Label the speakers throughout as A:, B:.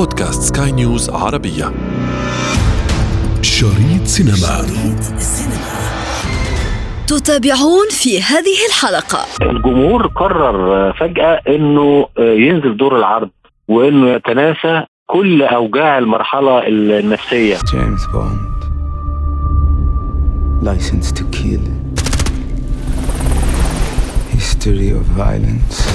A: بودكاست سكاي نيوز عربية. شريط سينما. شريط سينما.
B: تتابعون في هذه الحلقة.
C: الجمهور قرر فجأة إنه ينزل دور العرض وإنه يتناسى كل أوجاع المرحلة النفسية.
D: جيمس بوند Licence to Kill history of violence.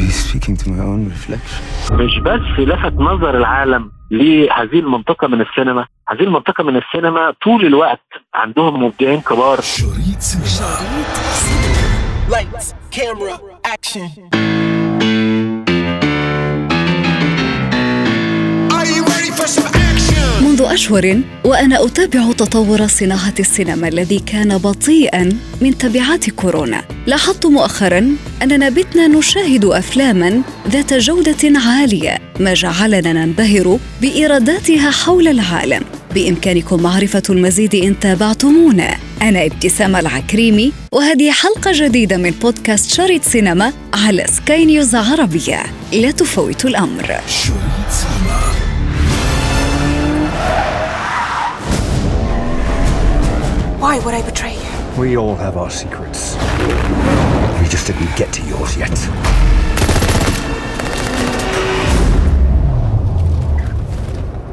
D: Be speaking to my own reflection.
C: مش بس لفت نظر العالم لهذه المنطقة من السينما هذه المنطقة من السينما طول الوقت عندهم مبدعين كبار شريط سينما Lights, camera, action.
B: منذ أشهر وأنا أتابع تطور صناعة السينما الذي كان بطيئا من تبعات كورونا. لاحظت مؤخرا أننا بتنا نشاهد أفلاما ذات جودة عالية ما جعلنا ننبهر بإيراداتها حول العالم. بإمكانكم معرفة المزيد إن تابعتمونا. أنا ابتسام العكريمي وهذه حلقة جديدة من بودكاست شريط سينما على سكاي نيوز عربية. لا تفوتوا الأمر. شريط
E: Why would I betray you?
F: We all have our secrets. We just didn't get to yours yet.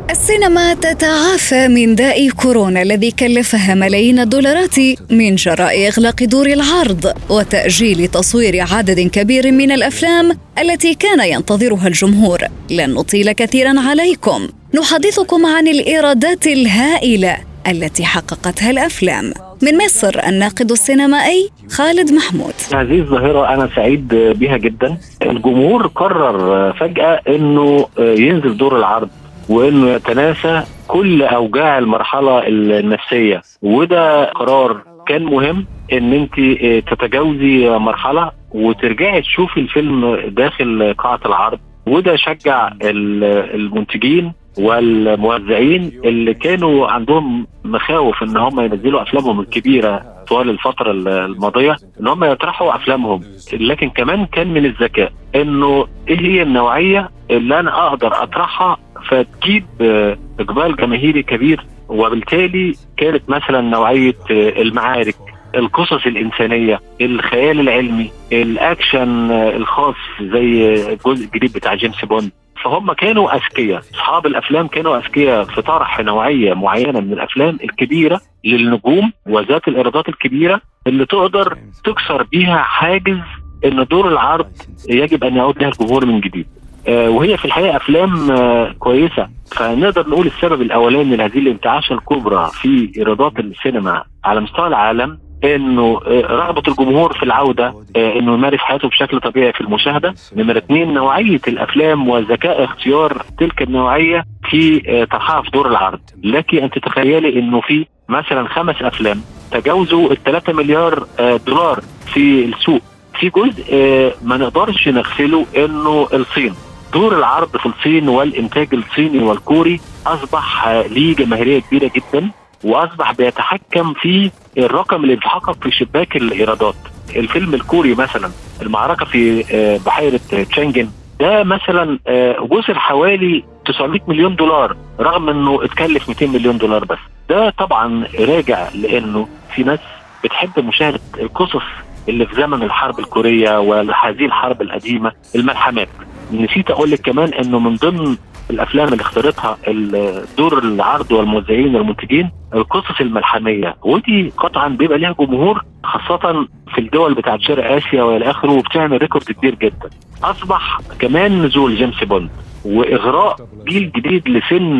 B: السينما تتعافى من داء كورونا الذي كلفها ملايين الدولارات من جراء إغلاق دور العرض وتأجيل تصوير عدد كبير من الأفلام التي كان ينتظرها الجمهور لن نطيل كثيرا عليكم نحدثكم عن الإيرادات الهائلة التي حققتها الأفلام. من مصر الناقد السينمائي خالد محمود.
C: هذه الظاهرة أنا سعيد بها جدا. الجمهور قرر فجأة إنه ينزل دور العرض وإنه يتناسى كل أوجاع المرحلة النفسية. وده قرار كان مهم إن أنت تتجاوزي مرحلة وترجعي تشوفي الفيلم داخل قاعة العرض. وده شجع المنتجين والموزعين اللي كانوا عندهم مخاوف إن هم ينزلوا أفلامهم الكبيرة طوال الفترة الماضية إن هم يطرحوا أفلامهم. لكن كمان كان من الذكاء إنه إيه هي النوعية اللي أنا أقدر أطرحها فتجيب إقبال جماهيري كبير؟ وبالتالي كانت مثلا نوعية المعارك القصص الإنسانية الخيال العلمي الأكشن الخاص زي الجزء الجديد بتاع جيمس بوند. فهم كانوا أذكياء. أصحاب الأفلام كانوا أذكياء في طرح نوعية معينة من الأفلام الكبيرة للنجوم وذات الإيرادات الكبيرة اللي تقدر تكسر بيها حاجز إن دور العرض يجب أن يعود لها الجمهور من جديد. آه وهي في الحقيقة أفلام آه كويسة. فنقدر نقول السبب الأولاني لهذه الانتعاشة الكبرى في إيرادات السينما على مستوى العالم إنه رغبة الجمهور في العودة إنه يمارس حياته بشكل طبيعي في المشاهدة. نمرة اثنين نوعية الأفلام وذكاء اختيار تلك النوعية في طرحها في دور العرض. لك أن تتخيلي إنه في مثلا خمس أفلام تجاوزوا ال 3 مليار دولار في السوق. في جزء ما نقدرش نغفله إنه الصين. دور العرض في الصين والإنتاج الصيني والكوري أصبح ليه جماهيرية كبيرة جدا. واصبح بيتحكم في الرقم اللي بيتحقق في شباك الإيرادات. الفيلم الكوري مثلا المعركة في بحيرة تشانجن ده مثلا وصل حوالي 900 مليون دولار رغم إنه اتكلف 200 مليون دولار بس. ده طبعا راجع لأنه في ناس بتحب مشاهدة القصص اللي في زمن الحرب الكورية وهذه الحرب القديمة الملحمات. نسيت أقول لك كمان إنه من ضمن الأفلام اللي اختارتها دور العرض والموزعين والمنتجين القصص الملحمية. ودي قطعا بيبقى ليها جمهور خاصة في الدول بتاعت شرق آسيا وإلى آخره وبتعمل record كبير جدا. أصبح كمان نزول جيمس بوند وإغراء جيل جديد لسن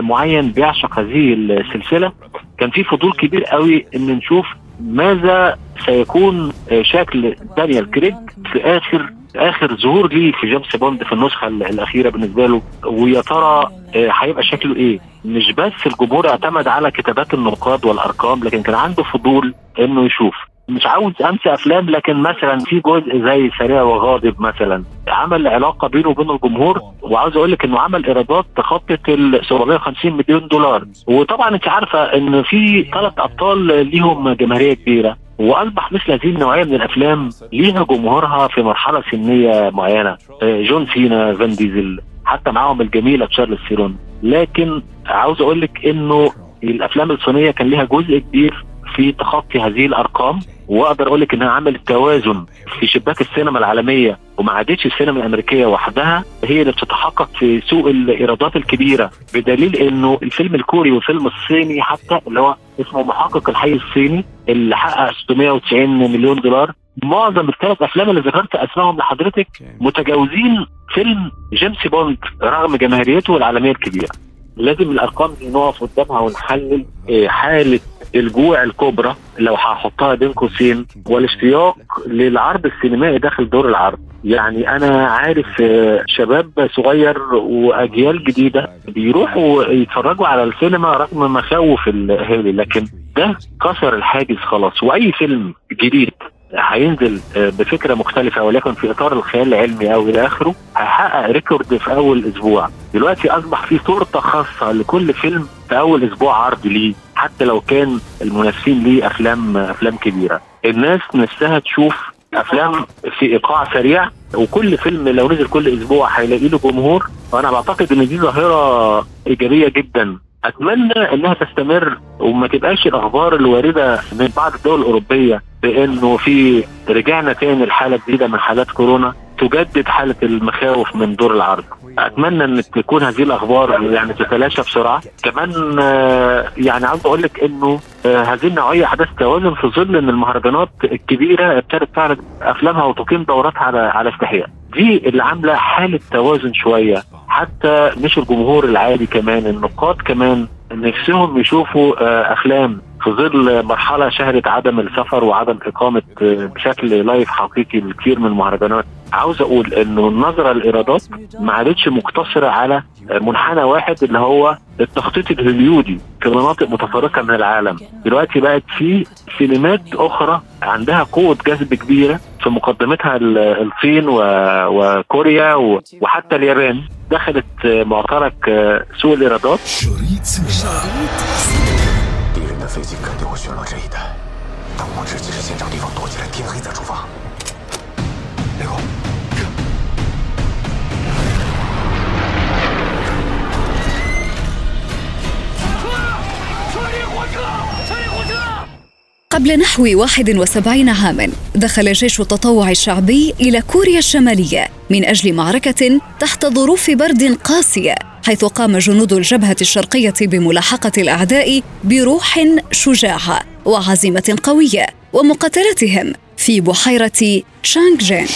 C: معين بيعشق هذه السلسلة. كان في فضول كبير قوي إن نشوف ماذا سيكون شكل دانيال كريج في آخر آخر ظهور ليه في جيمس بوند في النسخة الأخيرة بالنسبة له ويا ترى هيبقى شكله إيه؟ مش بس الجمهور اعتمد على كتابات النقاد والأرقام لكن كان عنده فضول إنه يشوف. مش عاوز أنسى أفلام لكن مثلا في جزء زي سريع وغاضب مثلا عمل علاقة بينه وبين الجمهور وعاوز أقول لك إنه عمل إيرادات تخطت ال 750 مليون دولار. وطبعا أنت عارفة إن في ثلاث أبطال ليهم جماهيرية كبيرة. وأصبح مثل هذه النوعية من الأفلام ليها جمهورها في مرحلة سنية معينة. آه، جون سينا فان ديزل حتى معاهم الجميلة تشارلز سيرون. لكن عاوز أقول لك إنه الأفلام الصينية كان لها جزء كبير في تخطي هذه الأرقام. وأقدر أقول لك إنها عملت توازن في شباك السينما العالمية وما عادتش السينما الأمريكية وحدها هي اللي بتتحقق في سوق الإيرادات الكبيرة بدليل إنه الفيلم الكوري والفيلم الصيني حتى اللي هو اسمه محقق الحي الصيني اللي حقق 690 مليون دولار. معظم الثلاث أفلام اللي ذكرت أسمائهم لحضرتك متجاوزين فيلم جيمس بوند رغم جماهيريته العالمية الكبيرة. لازم الأرقام دي نقف قدامها ونحلل آه، حالة الجوع الكبرى لو هحطها بين قوسين والاشتياق للعرض السينمائي داخل دور العرض. يعني أنا عارف آه، شباب صغير وأجيال جديدة بيروحوا يتفرجوا على السينما رغم مخاوف الأهالي لكن ده كسر الحاجز خلاص. وأي فيلم جديد هينزل آه، بفكرة مختلفة ولكن في إطار الخيال العلمي أو إلى آخره هيحقق ريكورد في أول أسبوع. دلوقتي أصبح في تورته خاصة لكل فيلم في أول أسبوع عرض ليه حتى لو كان المنافسين ليه أفلام أفلام كبيرة. الناس نفسها تشوف أفلام في إيقاع سريع وكل فيلم لو نزل كل أسبوع هيلاقي له جمهور وأنا بعتقد إن دي ظاهرة إيجابية جدا. أتمنى إنها تستمر وما تبقاش الأخبار الواردة من بعض الدول الأوروبية بأنه في رجعنا تاني لحالة جديدة من حالات كورونا. تجدد حالة المخاوف من دور العرض. أتمنى ان تكون هذه الأخبار يعني تتلاشى بسرعة. كمان آه، يعني عاوز أقول لك إنه آه، هذه النوعية حدث توازن في ظل إن المهرجانات الكبيرة ابتدت تعرض أفلامها وتقيم دوراتها على على استحياء دي اللي عاملة حالة توازن شوية. حتى مش الجمهور العادي كمان النقاد كمان نفسهم يشوفوا آه، أفلام في ظل مرحلة شهدت عدم السفر وعدم إقامة آه، بشكل لايف حقيقي الكثير من المهرجانات عاوز أقول إنه النظره الإيرادات ما عادتش مقتصرة على آه، منحنى واحد اللي هو التخطيط الهوليودي في مناطق متفرقة من العالم. دلوقتي بقت في سينمات أخرى عندها قوة جذب كبيرة في مقدمتها الصين وكوريا وحتى اليابان. دخلت آه، معترك سوق الإيرادات. شريط سينما. 飞机肯定会巡逻这一带，等我直击着现场地方躲起来，天黑再出发。雷公，
B: قبل نحو 71 عاما دخل جيش التطوع الشعبي إلى كوريا الشمالية من أجل معركة تحت ظروف برد قاسية حيث قام جنود الجبهة الشرقية بملاحقة الأعداء بروح شجاعة وعزيمة قوية ومقاتلتهم في بحيرة شانغ جين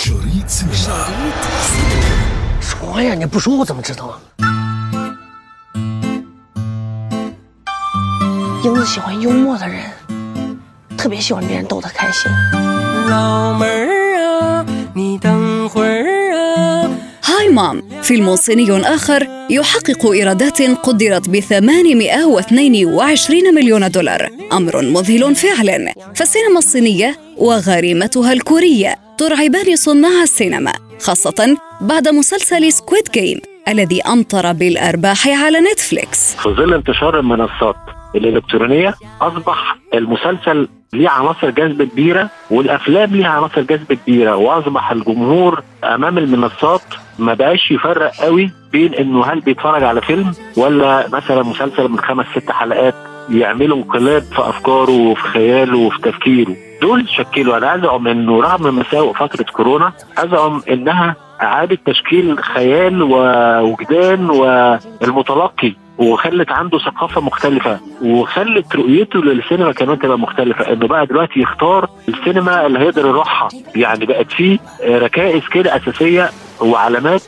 B: هاي مام فيلم صيني آخر يحقق إيرادات قدرت ب 822 مليون دولار. أمر مذهل فعلا. فالسينما الصينية وغريمتها الكورية ترعبان صناع السينما خاصة بعد مسلسل Squid Game الذي أمطر بالأرباح على Netflix.
C: في ظل انتشار المنصات الإلكترونية أصبح المسلسل ليه عناصر جذب كبيرة والافلام ليها عناصر جذب كبيرة. وأصبح الجمهور أمام المنصات ما بقاش يفرق قوي بين إنه هل بيتفرج على فيلم ولا مثلا مسلسل من خمس ست حلقات يعملوا انقلاب في أفكاره وفي خياله وفي تفكيره. دول شكلوا. أنا أزعم إنه رغم مساوئ فترة كورونا أزعم إنها إعادة تشكيل خيال ووجدان والمتلقي. وخلت عنده ثقافة مختلفة وخلت رؤيته للسينما كمان تبقى مختلفة. إنه بقى دلوقتي يختار السينما اللي هيقدر يروحها. يعني بقت فيه ركائز كده أساسية وعلامات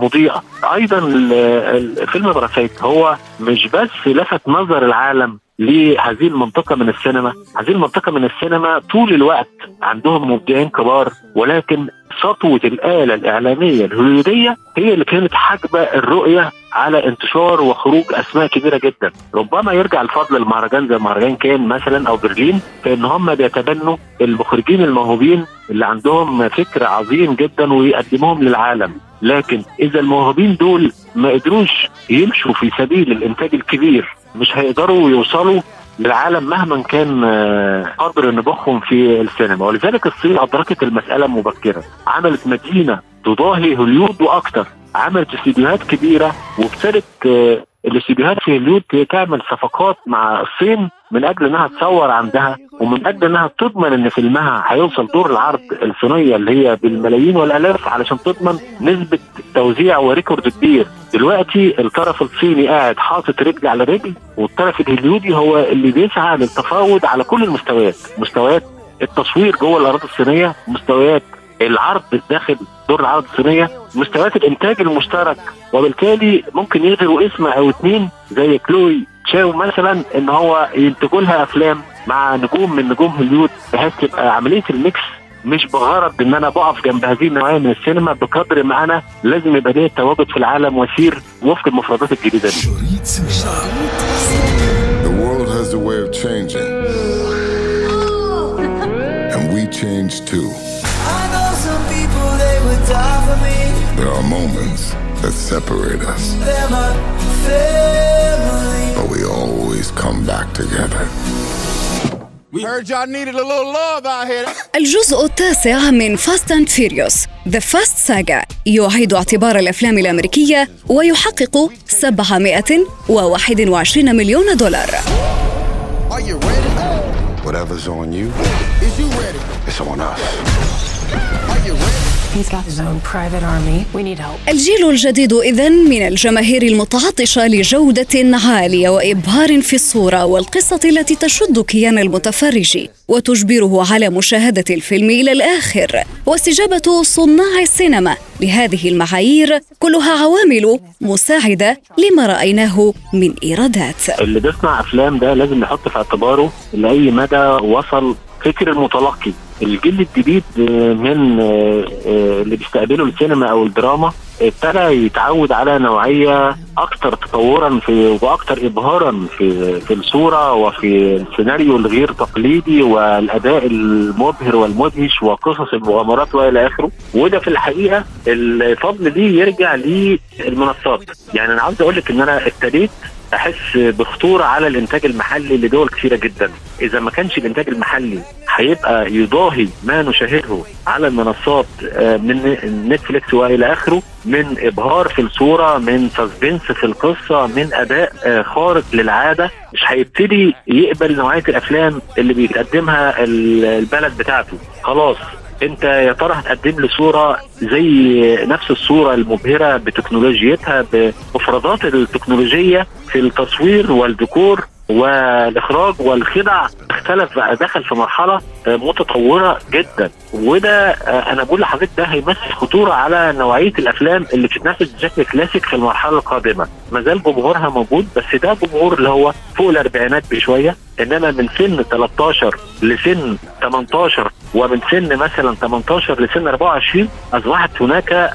C: مضيئة. أيضا فيلم براسيت هو مش بس لفت نظر العالم لهذه المنطقة من السينما. هذه المنطقة من السينما طول الوقت عندهم مبدعين كبار ولكن سطوة الآلة الإعلامية الهوليودية هي اللي كانت حاجبه الرؤية على انتشار وخروج أسماء كبيرة جدا. ربما يرجع الفضل المهرجان زي مهرجان كان مثلا أو برلين في ان هم بيتبنوا المخرجين الموهوبين اللي عندهم فكر عظيم جدا ويقدموهم للعالم. لكن إذا الموهوبين دول ما قدروش يمشوا في سبيل الإنتاج الكبير. مش هيقدروا يوصلوا للعالم مهما كان آه، قدر نبوغهم في السينما. ولذلك الصين أدركت المسألة مبكرا. عملت مدينة تضاهي هوليود وأكثر عملت استديوهات كبيرة وابتدت آه، الاستديوهات في هوليود تعمل صفقات مع الصين من أجل إنها تصور عندها ومن أجل أنها تضمن إن فيلمها هيوصل دور العرض الصينيه اللي هي بالملايين والألاف علشان تضمن نسبة توزيع وريكورد كبير. دلوقتي الطرف الصيني قاعد حاطط رجل على رجل والطرف الهوليودي هو اللي بيسعى للتفاوض على كل المستويات. مستويات التصوير جوه الأراضي الصينية مستويات العرض داخل دور العرض الصينية مستويات الإنتاج المشترك. وبالتالي ممكن يغيروا اسم أو اثنين زي كلوي تشاو مثلا إن هو ينتجوا لها أفلام مع نجوم من نجوم هوليود بحيث تبقى عملية ال mix مش بغرض إن أنا بقف جنب هذه النوعية من السينما بقدر ما أنا لازم يبقى ليا تواجد في العالم واسير وفق المفردات الجديدة دي.
G: The world has a way of changing. And we change too. There are moments that separate us. But we always come back together.
B: الجزء التاسع من Fast and Furious The Fast Saga يعيد اعتبار الأفلام الأمريكية ويحقق 721 مليون دولار
F: Whatever's on you, it's on us.
E: He's got his own private army. We need help.
B: الجيل الجديد إذن من الجماهير المتعطشة لجودة عالية وإبهار في الصورة والقصة التي تشد كيان المتفرج وتجبره على مشاهدة الفيلم إلى الآخر واستجابة صناع السينما لهذه المعايير كلها عوامل مساعدة لما رأيناه من إيرادات.
C: اللي بيصنع أفلام ده لازم يحط في اعتباره لاي مدى وصل فكر المتلقي. الجيل الجديد آه، من آه، آه، اللي بيستقبلوا السينما أو الدراما ابتدى يتعود على نوعية أكثر تطورا في وأكثر ابهارا في في الصورة وفي السيناريو الغير تقليدي والأداء المبهر والمدهش وقصص المغامرات وإلى آخره. وده في الحقيقة الفضل دي يرجع للمنصات. يعني أنا عاوز أقول لك إن أنا ابتديت أحس بخطورة على الإنتاج المحلي لدول كثيرة جدا. إذا ما كانش الإنتاج المحلي هيبقى يضاهي ما نشاهده على المنصات آه، من Netflix وإلى آخره من إبهار في الصورة من suspense في القصة من أداء آه، خارق للعادة مش هيبتدي يقبل نوعية الأفلام اللي بيقدمها ال- البلد بتاعته. خلاص. انت يا ترى هتقدم لي صورة زي نفس الصورة المبهرة بتكنولوجيتها بمفردات التكنولوجية في التصوير والديكور والإخراج والخدع؟ اختلف بقى دخل في مرحلة متطورة جدا. وده آه، أنا بقول لحضرتك ده هيمثل خطورة على نوعية الأفلام اللي بتتنافس بشكل كلاسيك في المرحلة القادمة. ما زال جمهورها موجود بس ده جمهور اللي هو فوق الأربعينات بشوية إنما من سن 13 لسن 18 ومن سن مثلا 18 لسن 24 أصبحت هناك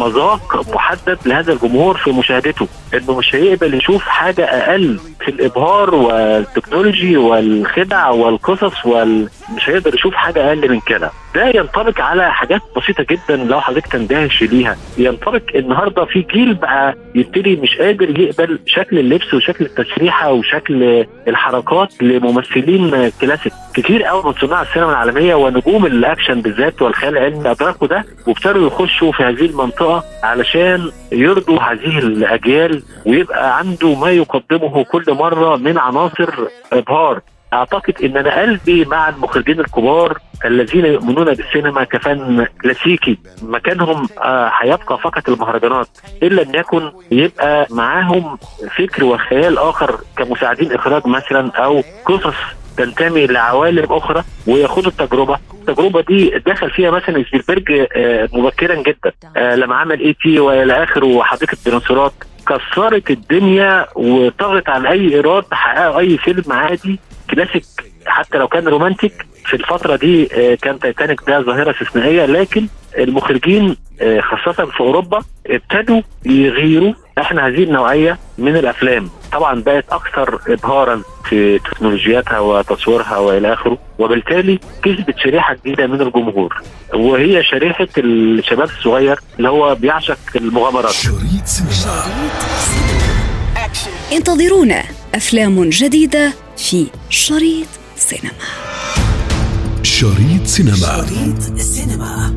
C: مذاق محدد لهذا الجمهور في مشاهدته. انه مش هيقبل يشوف حاجة أقل في الإبهار والتكنولوجي والخدع والقصص وال... مش هيقدر يشوف حاجة أقل من كده. ده ينطبق على حاجات بسيطة جدا لو حضرتك تندهش ليها. ينطبق النهارده في جيل بقى يبتدي مش قادر يقبل شكل اللبس وشكل التسريحة وشكل الحركات لممثلين كلاسيك. كتير قوي من صناع السينما العالمية ونجوم الأكشن بالذات والخيال العلمي ادركوا ده وابتدوا يخشوا في هذه المنطقة علشان يرضوا هذه الأجيال ويبقى عنده ما يقدمه كل مرة من عناصر إبهار. أعتقد ان أنا قلبي مع المخرجين الكبار الذين يؤمنون بالسينما كفن كلاسيكي. مكانهم آه، هيبقى فقط المهرجانات. إن يكن يبقى معاهم فكر وخيال آخر كمساعدين إخراج مثلا أو قصص تنتمي لعوالم أخرى وياخدوا التجربة. التجربة دي دخل فيها مثلا سبيلبرج آه، مبكرا جدا. آه، لما عمل اي تي وإلى آخره وحديقة الديناصورات كسرت الدنيا وطغت على أي إيراد حققوا أي فيلم عادي كلاسيك حتى لو كان romantic. في الفترة دي آه، كان تايتانيك ده ظاهرة استثنائية لكن المخرجين خاصة في أوروبا ابتدوا يغيروا إحنا هذه النوعية من الأفلام. طبعا بقت أكثر إبهارا في تكنولوجياتها وتصويرها وإلى آخره وبالتالي كسبت شريحة جديدة من الجمهور. وهي شريحة الشباب الصغير اللي هو بيعشق المغامرات.
B: انتظرونا أفلام جديدة في شريط سينما.
A: شريط سينما.
B: شريط سينما.